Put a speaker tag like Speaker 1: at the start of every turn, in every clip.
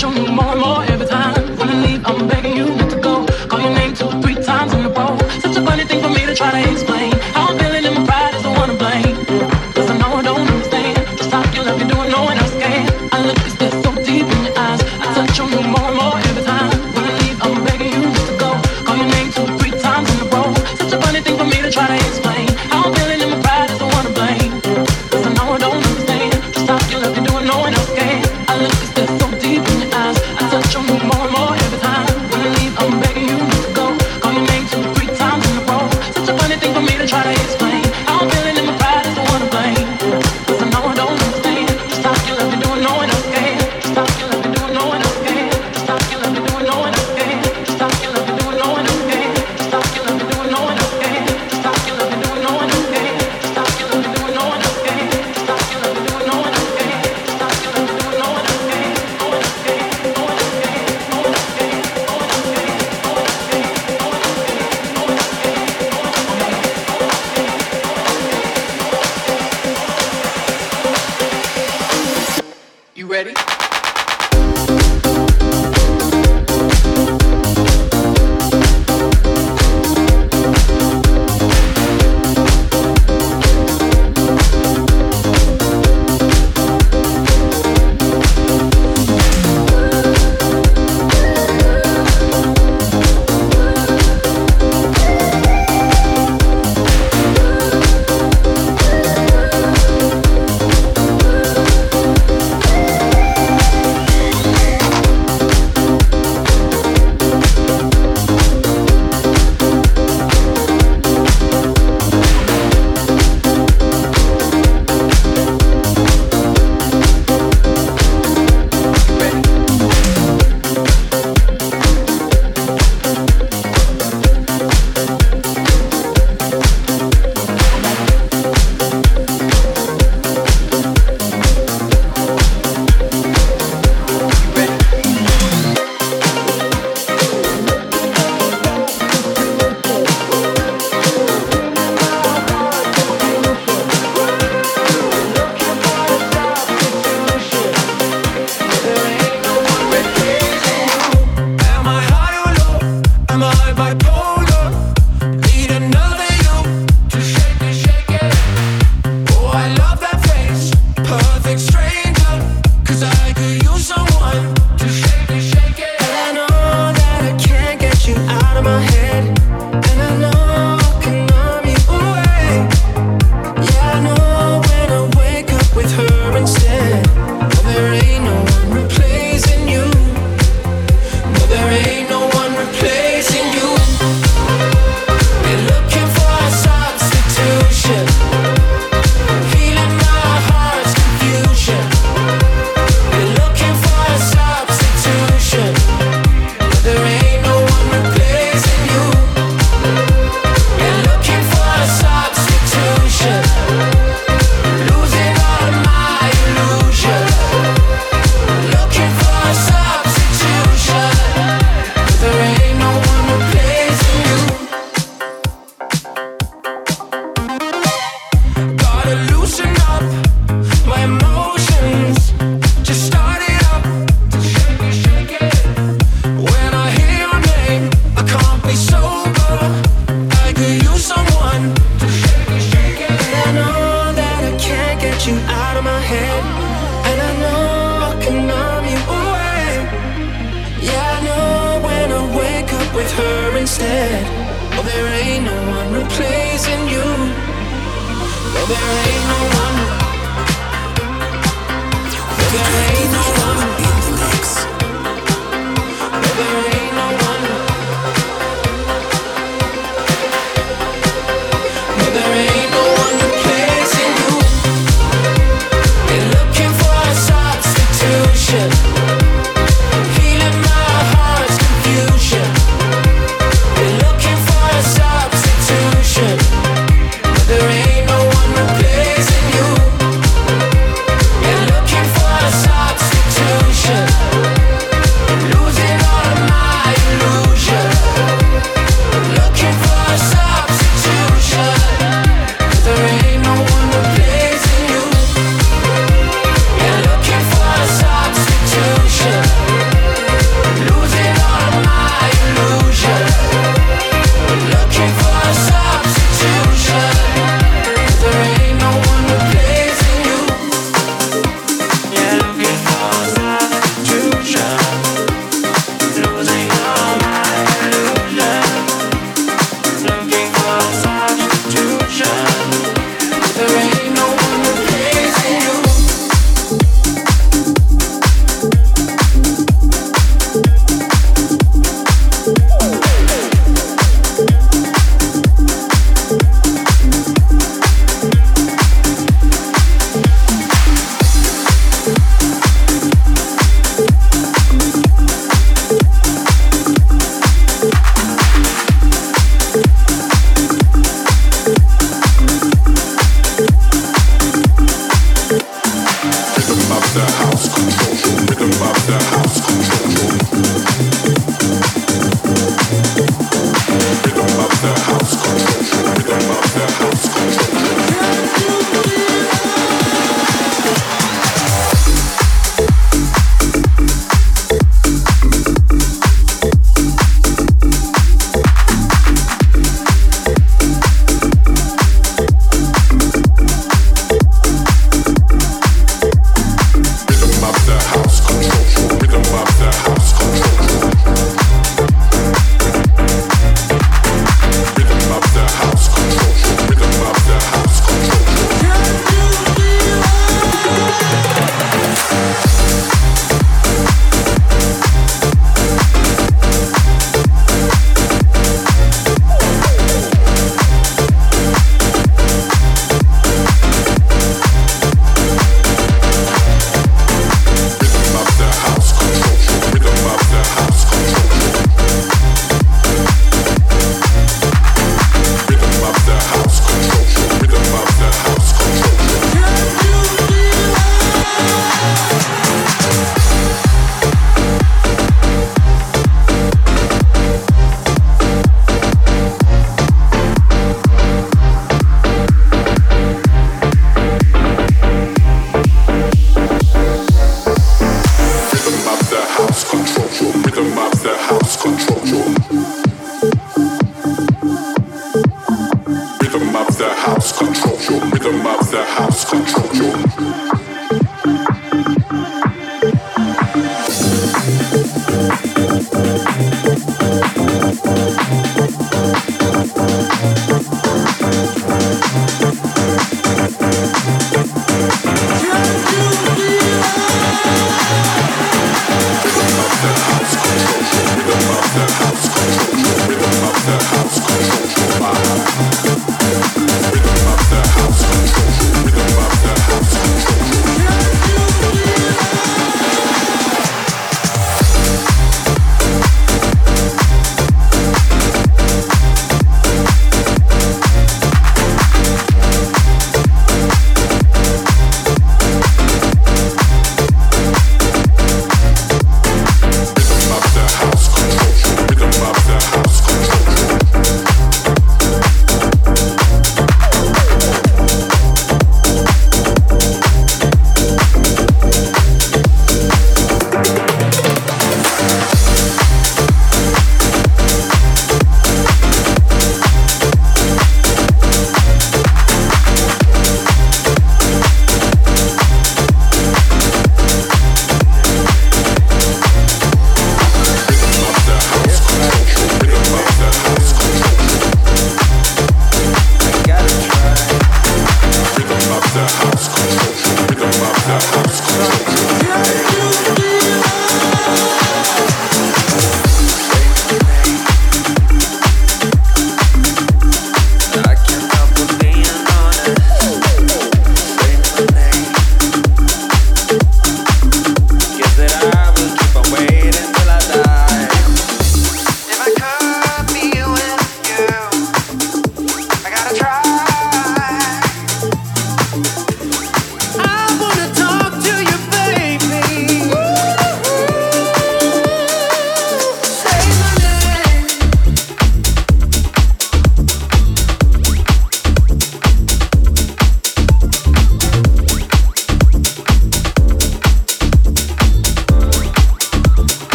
Speaker 1: 中梦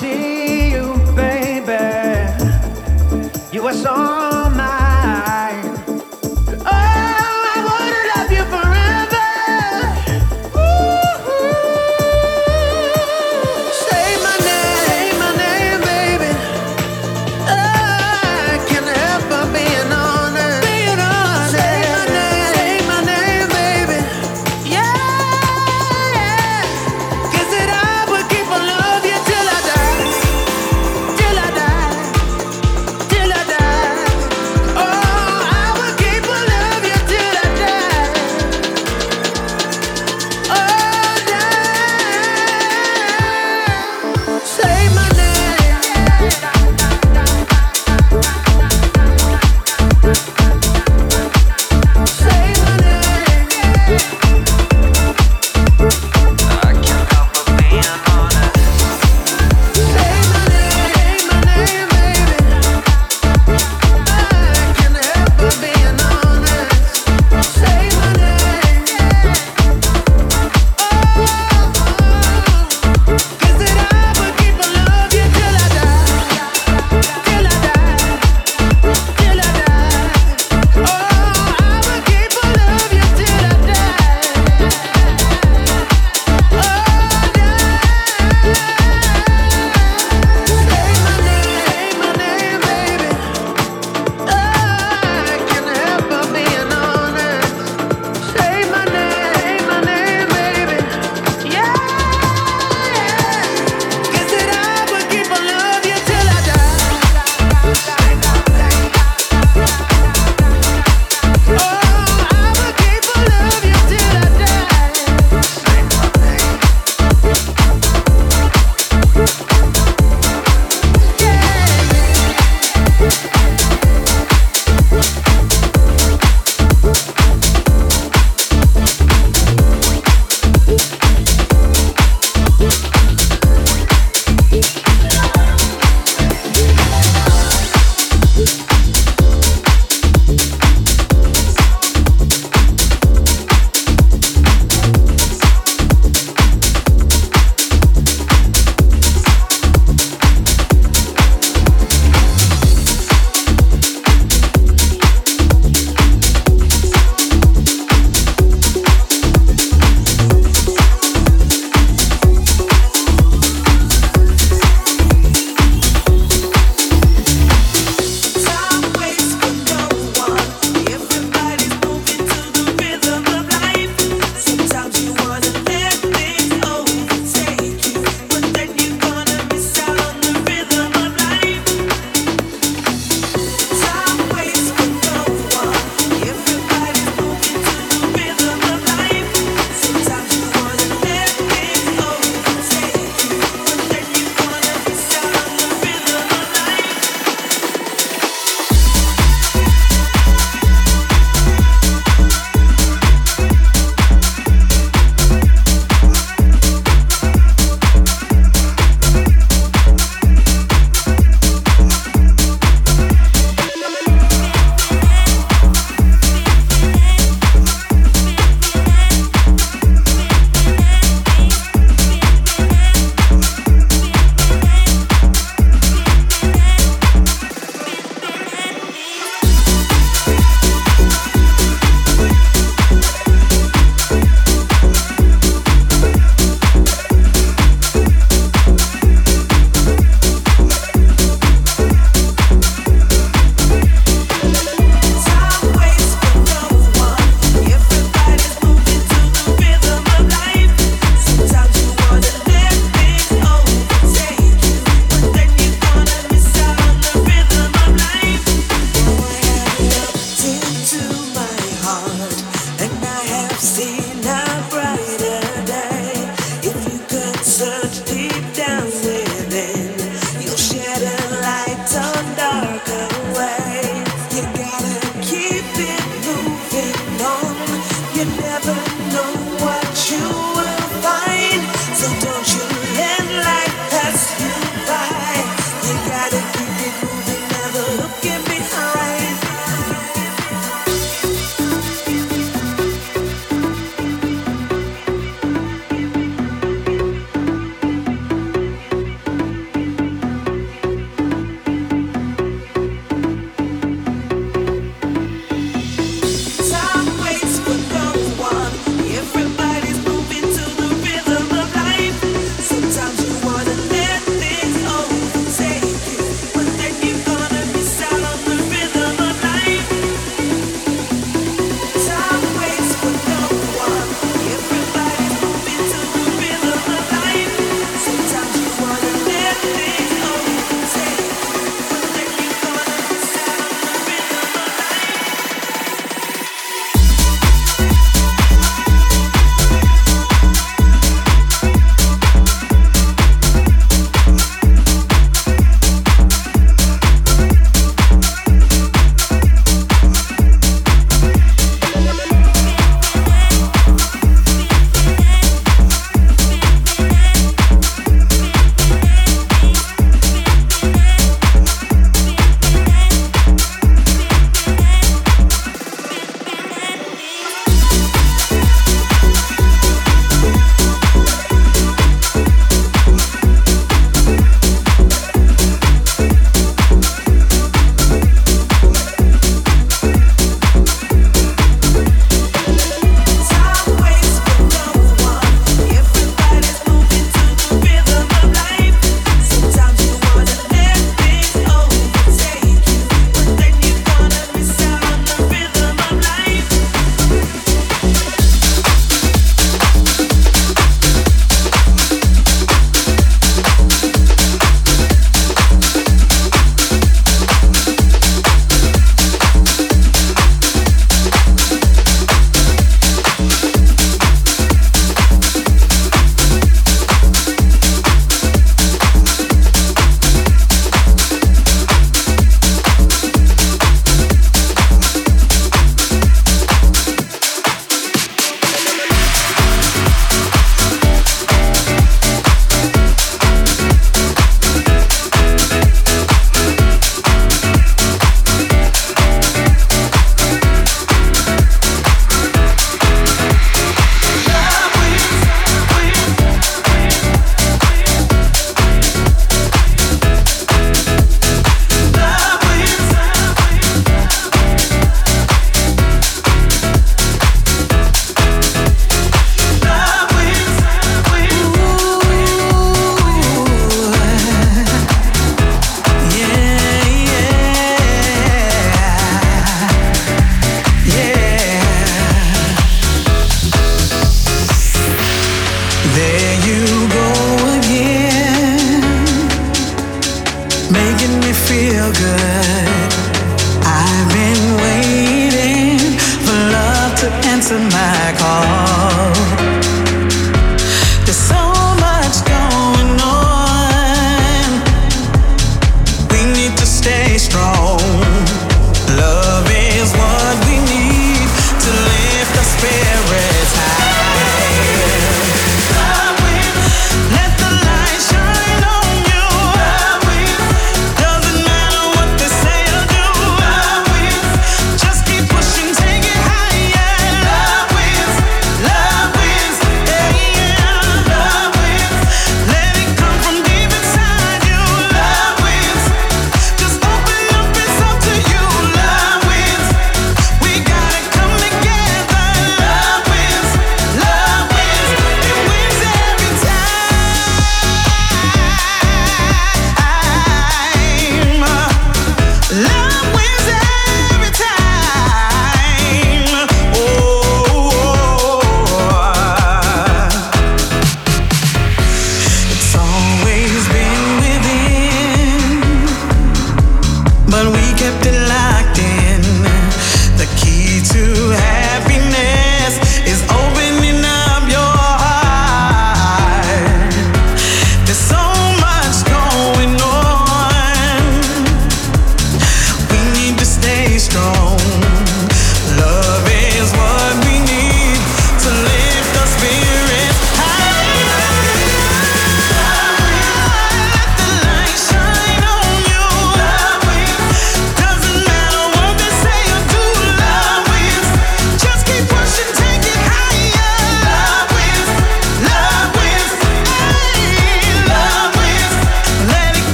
Speaker 2: die.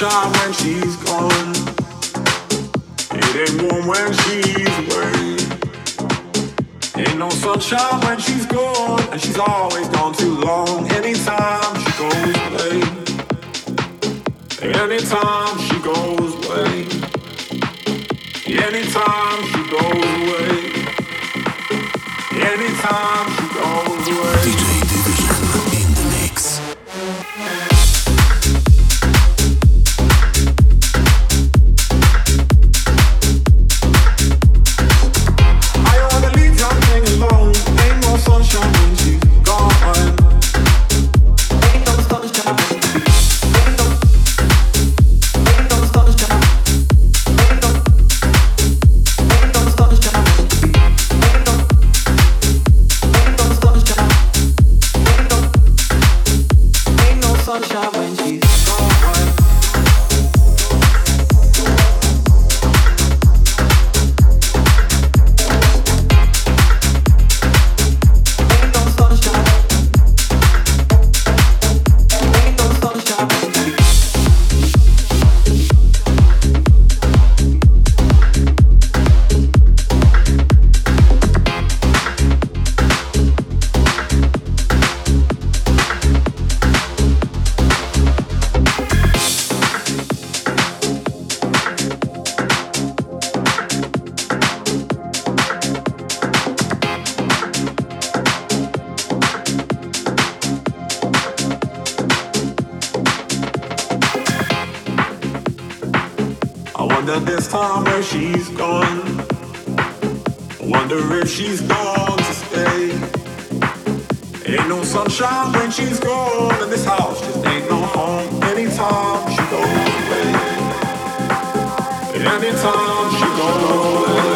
Speaker 3: sunshine when she's gone. It ain't warm when she's away. Ain't no sunshine when she's gone, and she's always gone too long. Anytime she goes away, anytime she goes away, anytime she goes away, anytime she wonder this time where she's gone. Wonder if she's gone to stay. Ain't no sunshine when she's gone, and this house just ain't no home anytime she goes away. Anytime she goes away.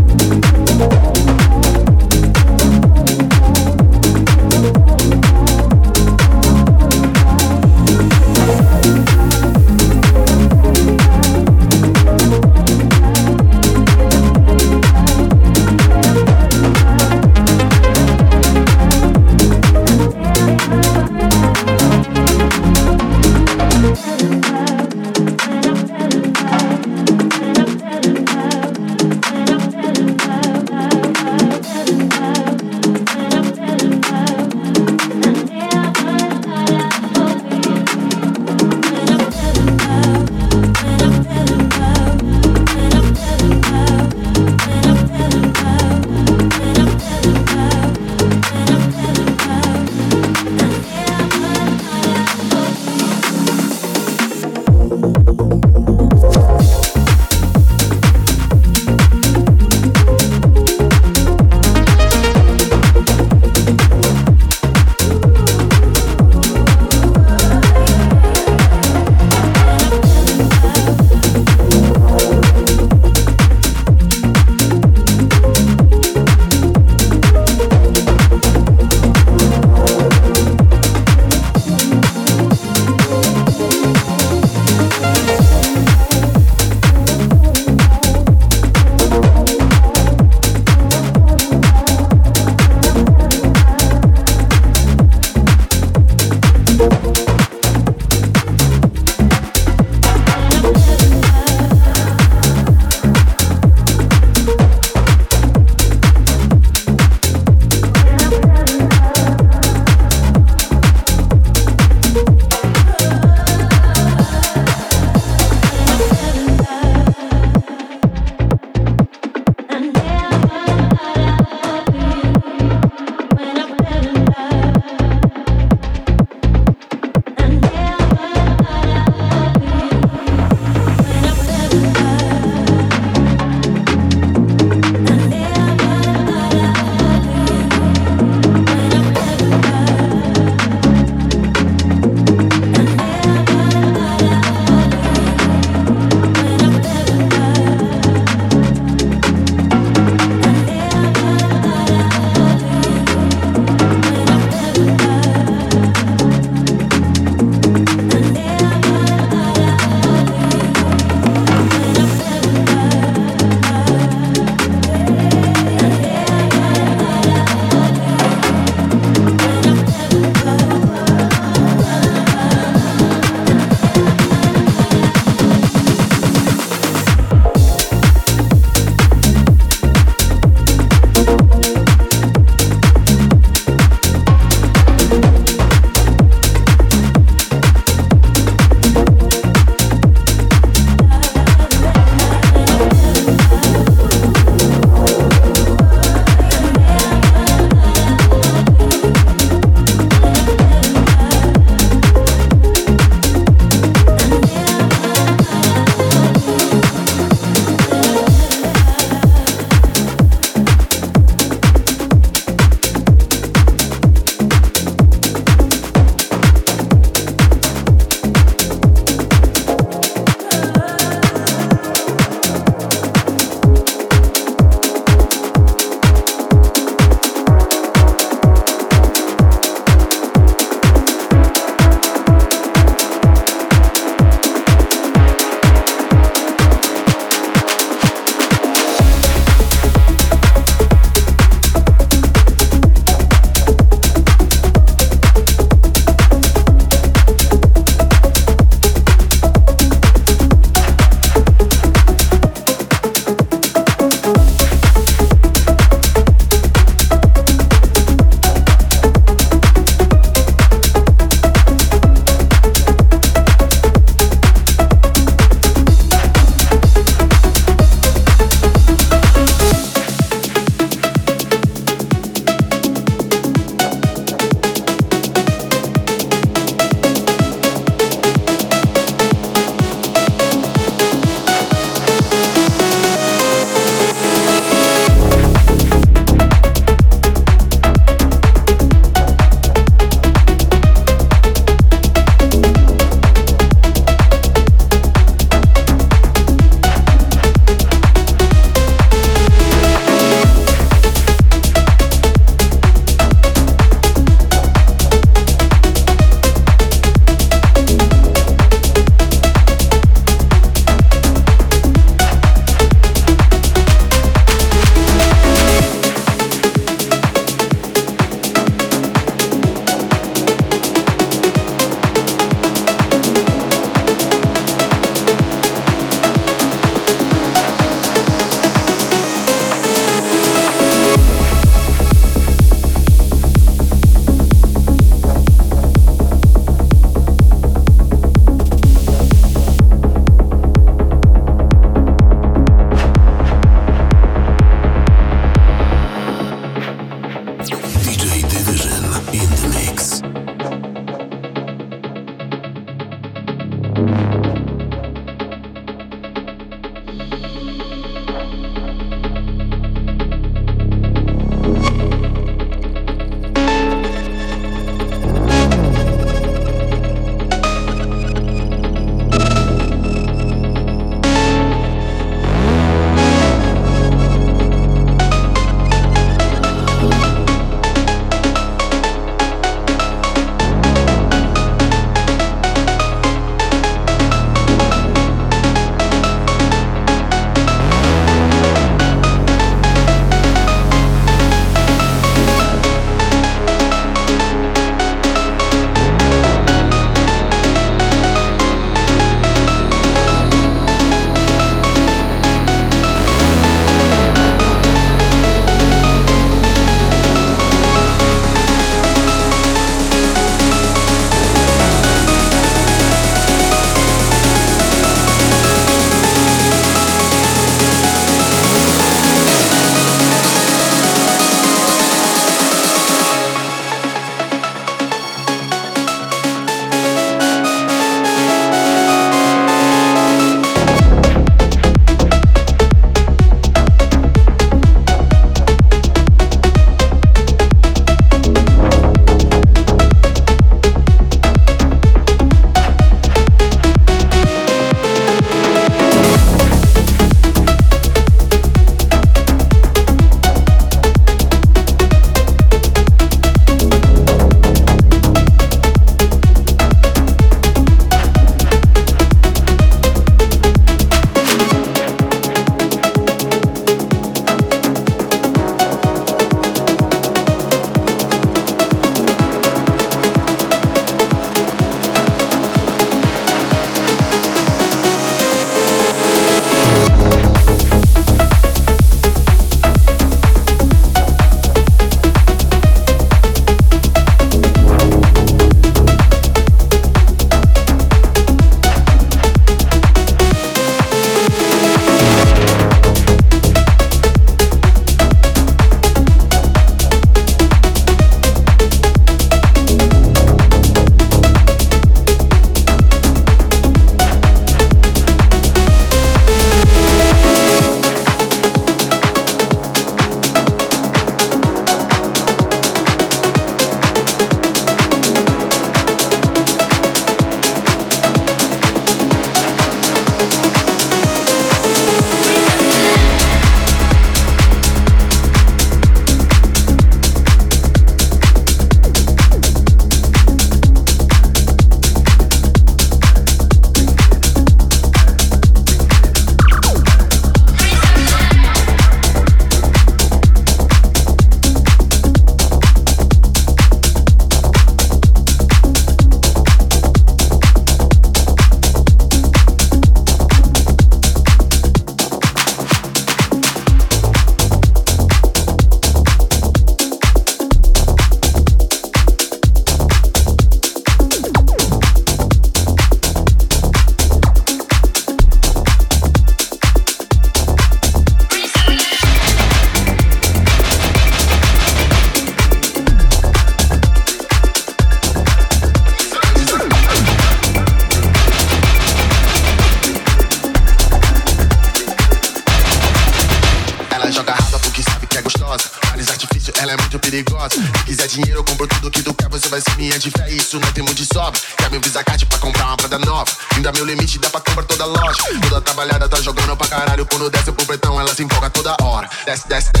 Speaker 4: quando desce pro pretão, ela se empolga toda hora. Desce, desce, desce.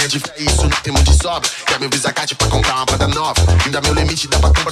Speaker 4: É de fé, isso não tem muito de sobra. Quer meu visacate pra comprar uma parada nova? Ainda meu limite dá pra comprar.